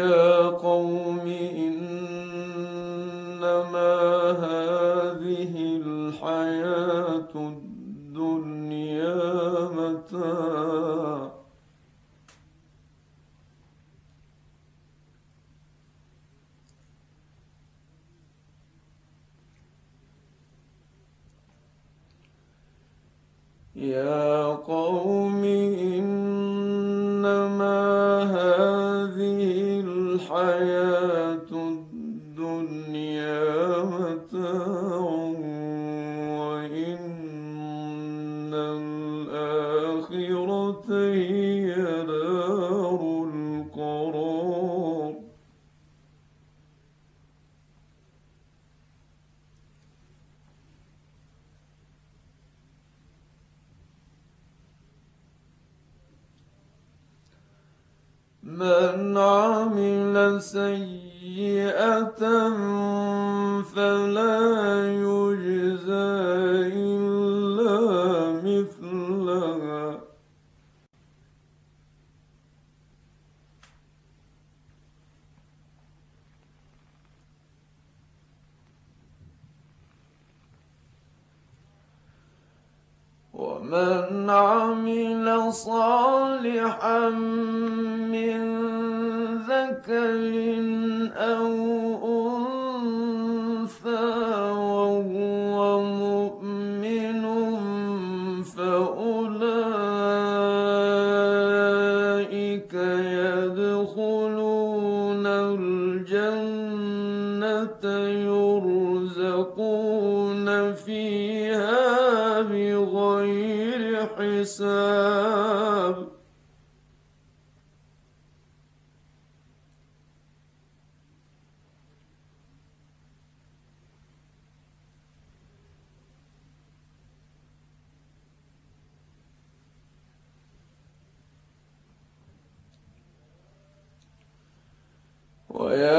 يا قوم إنما هذه الحياة الدنيا متاع يا قوم ومن عمل صالحا من ذكر حساب ويا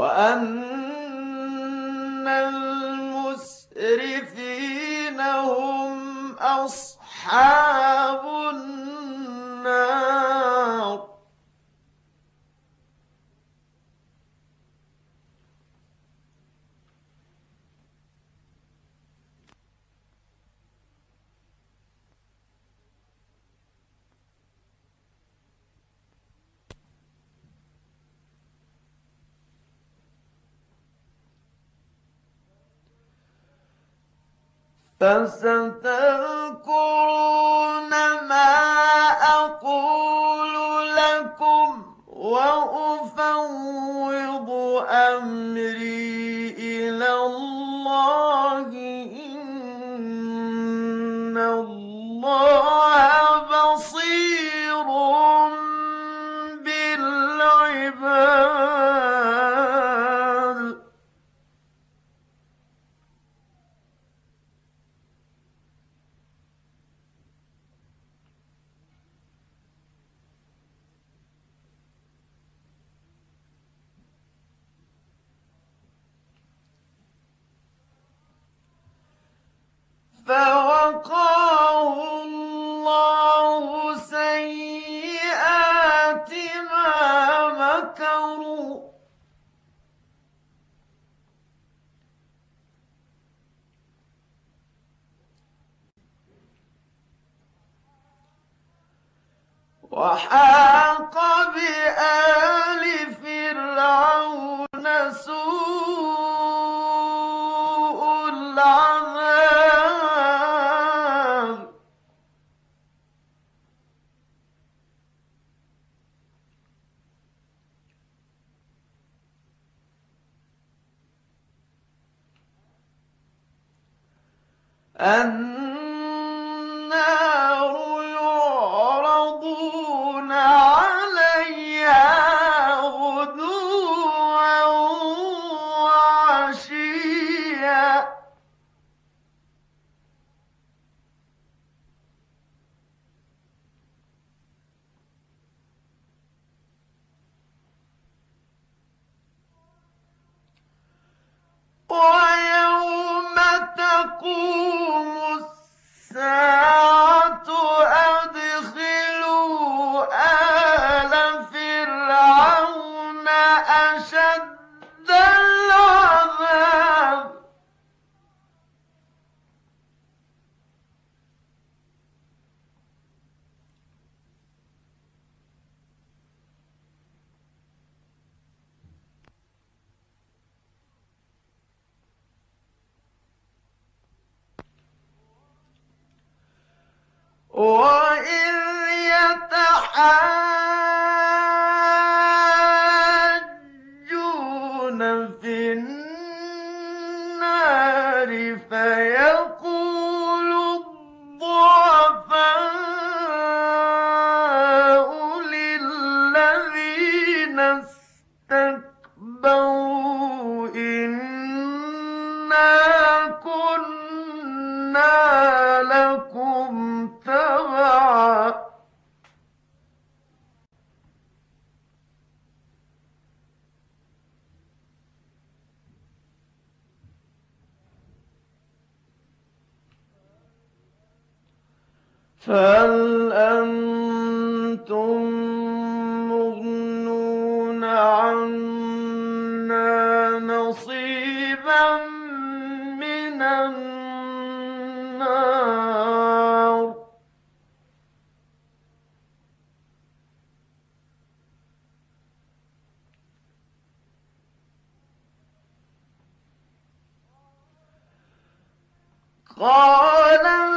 وأن المسرفين هم أصحاب فستذكرون ما أقول لكم وأفوض أمري. فوقاه الله سيئات ما مكروا. وحاق بآل فهل أنتم قال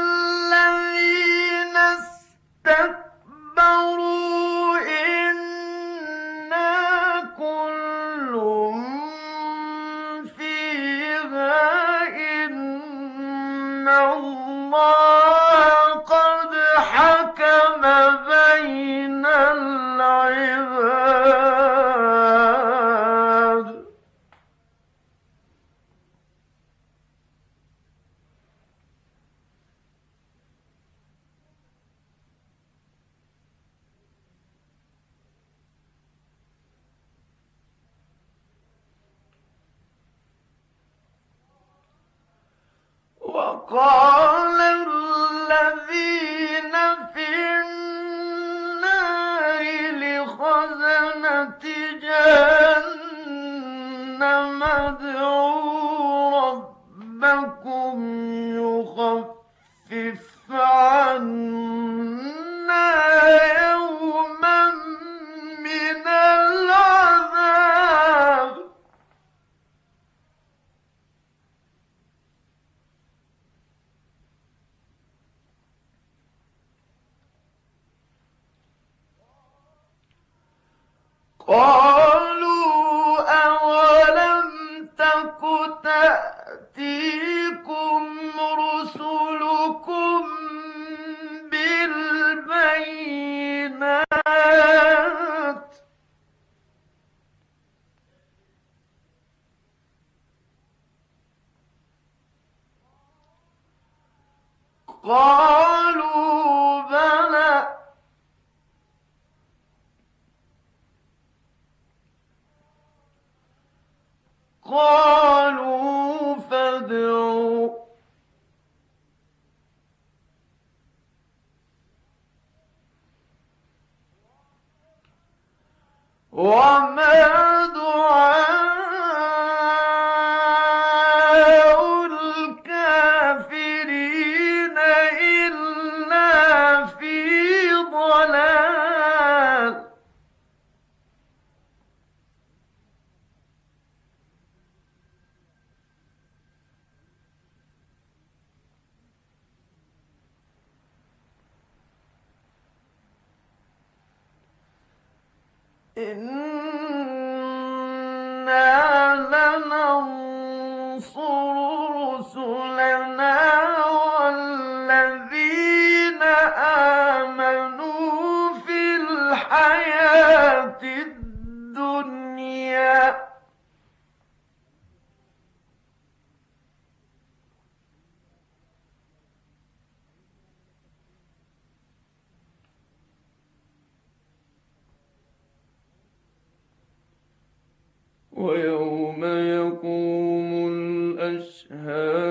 Oh! وما دعاء ويوم يقوم الأشهاد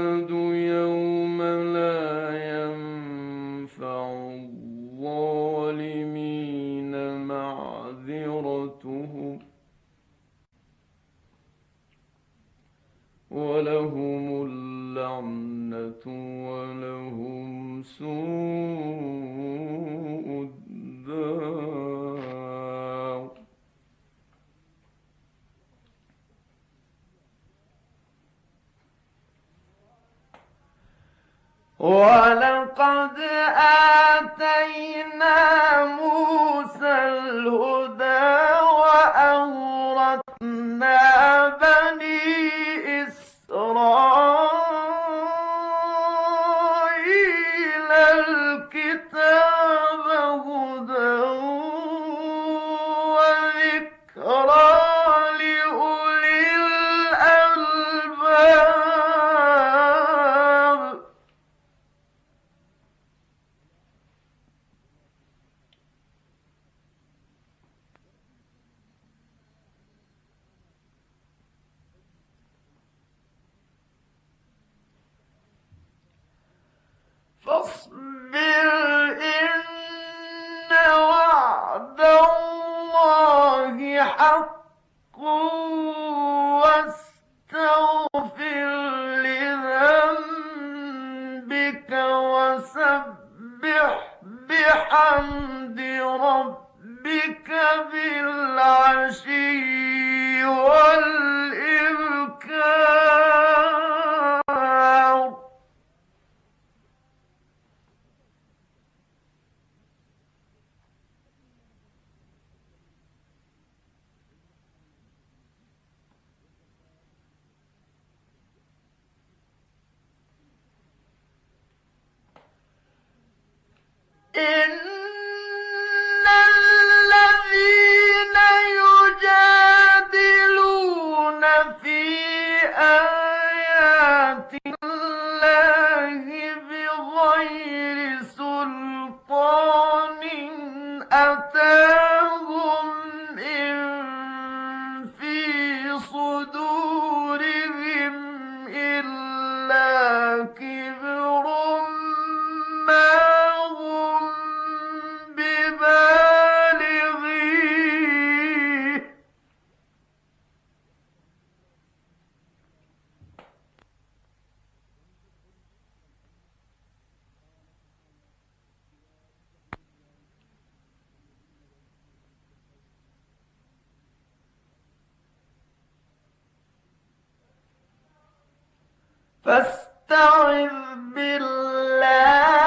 فاستعذ بالله.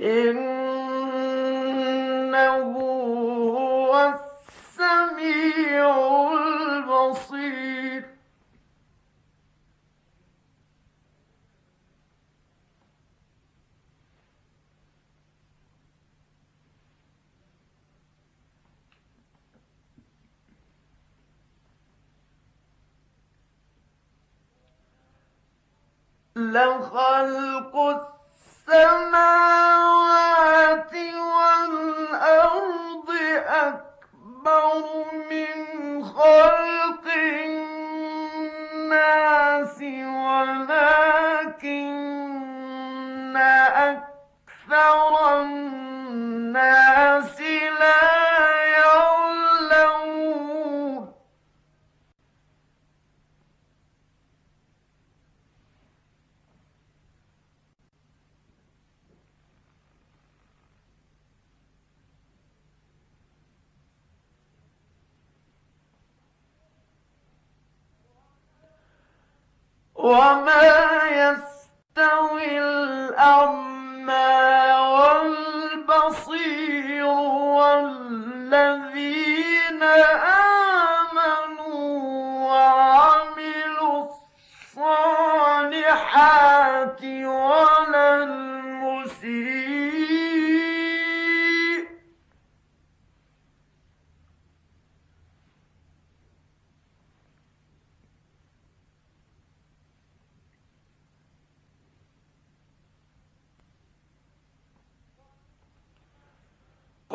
إن لخلق السماوات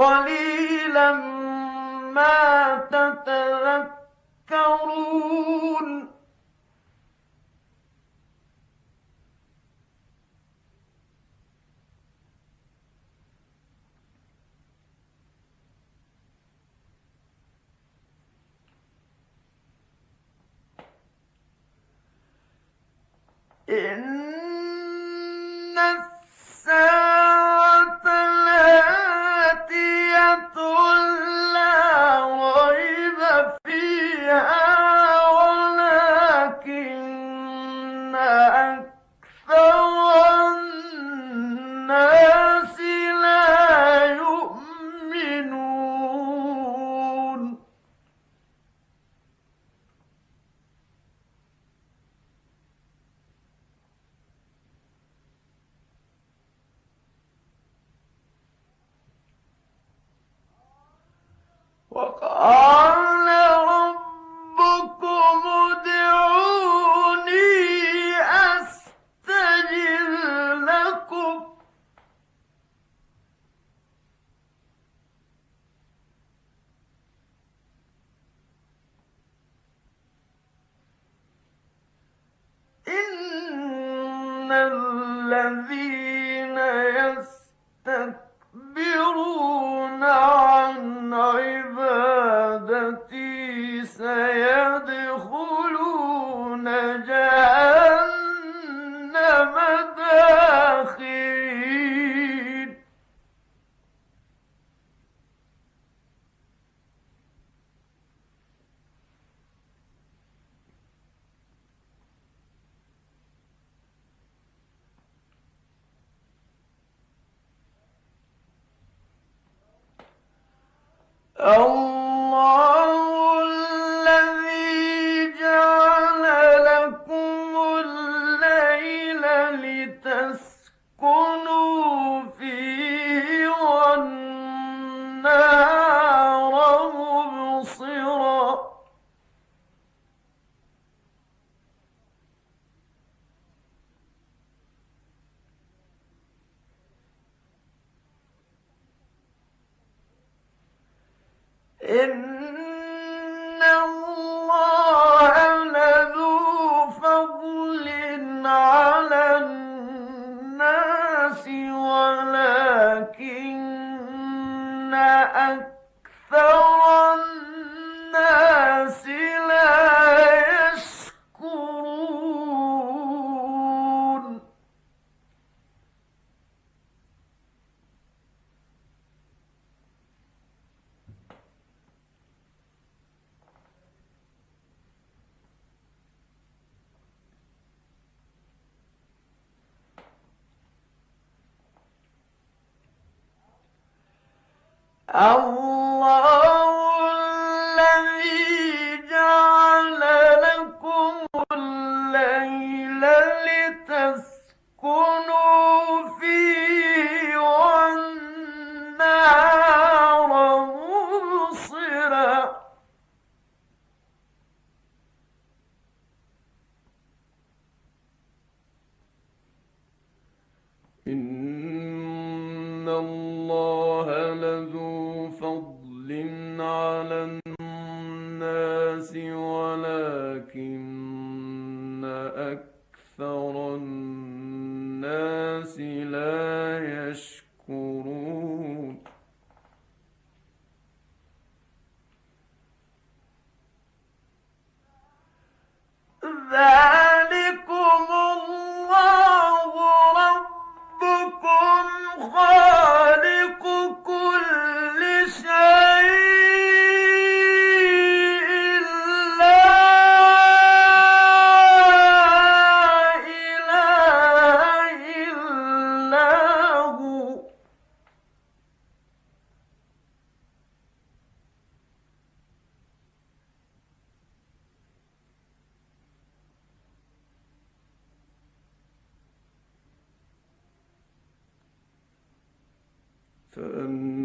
قليلا ما تتذكرون. إن أكثر Há um,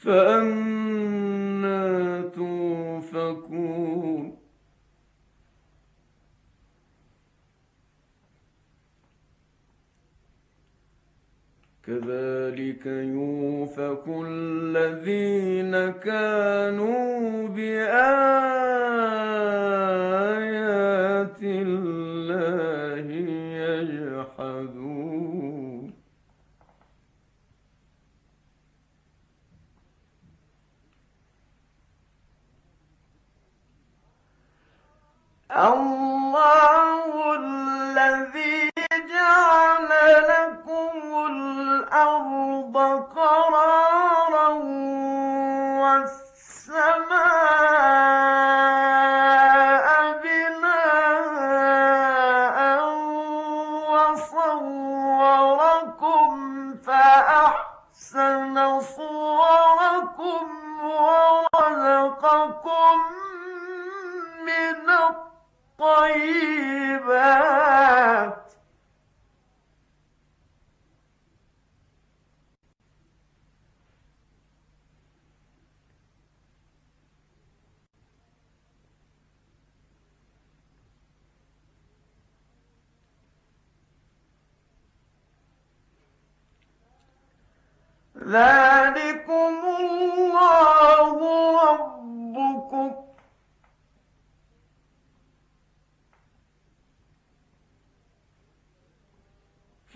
فأنا توفكون كذلك يوفك الذين كانوا بآيات الله الذي جعل لكم الأرض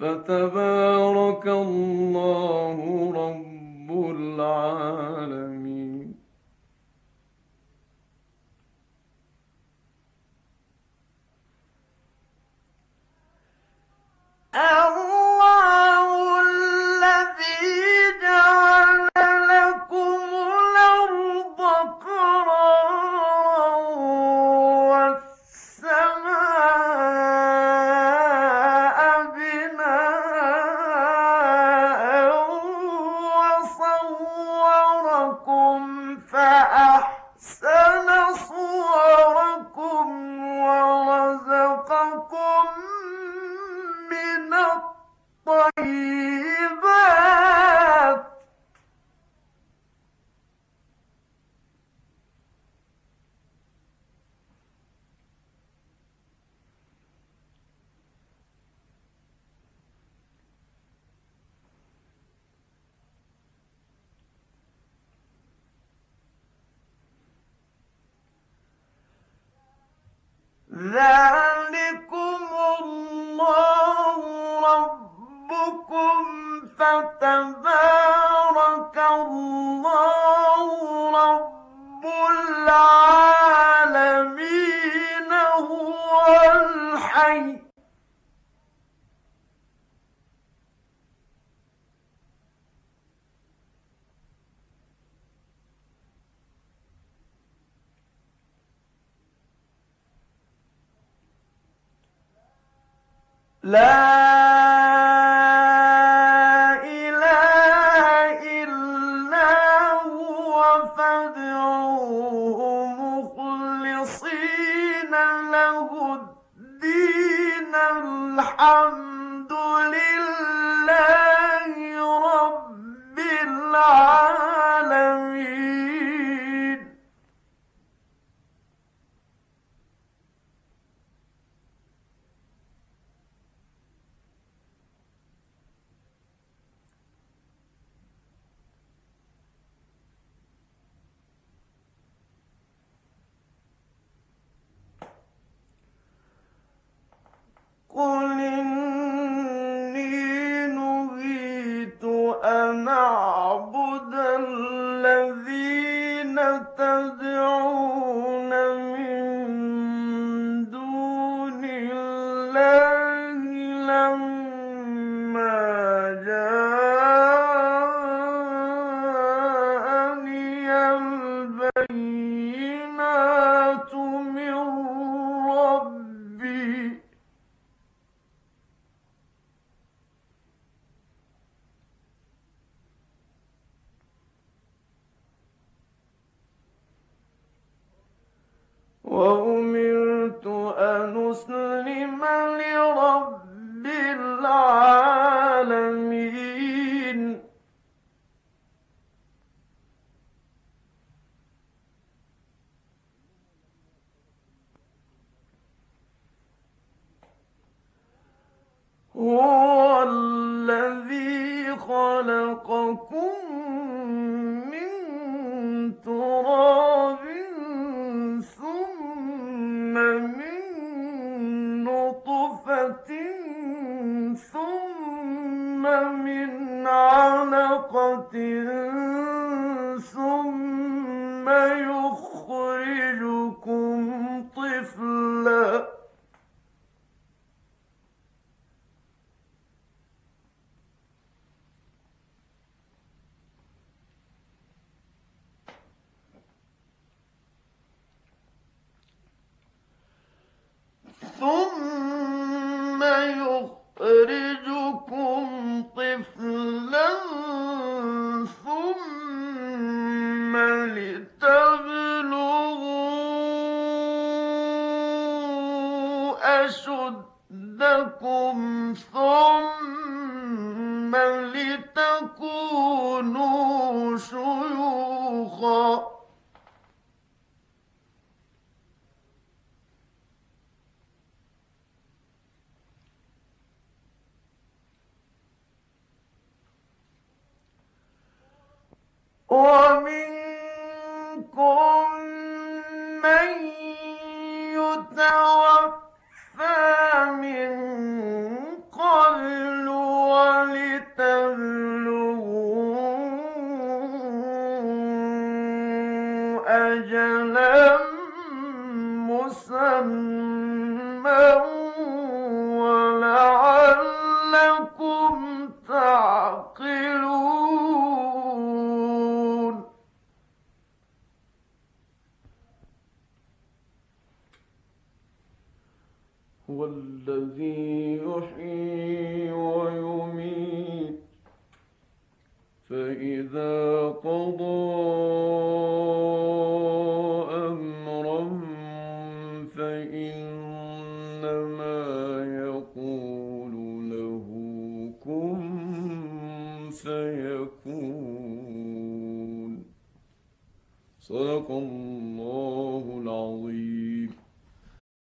فتبارك that قل إن Whoa. صدق الله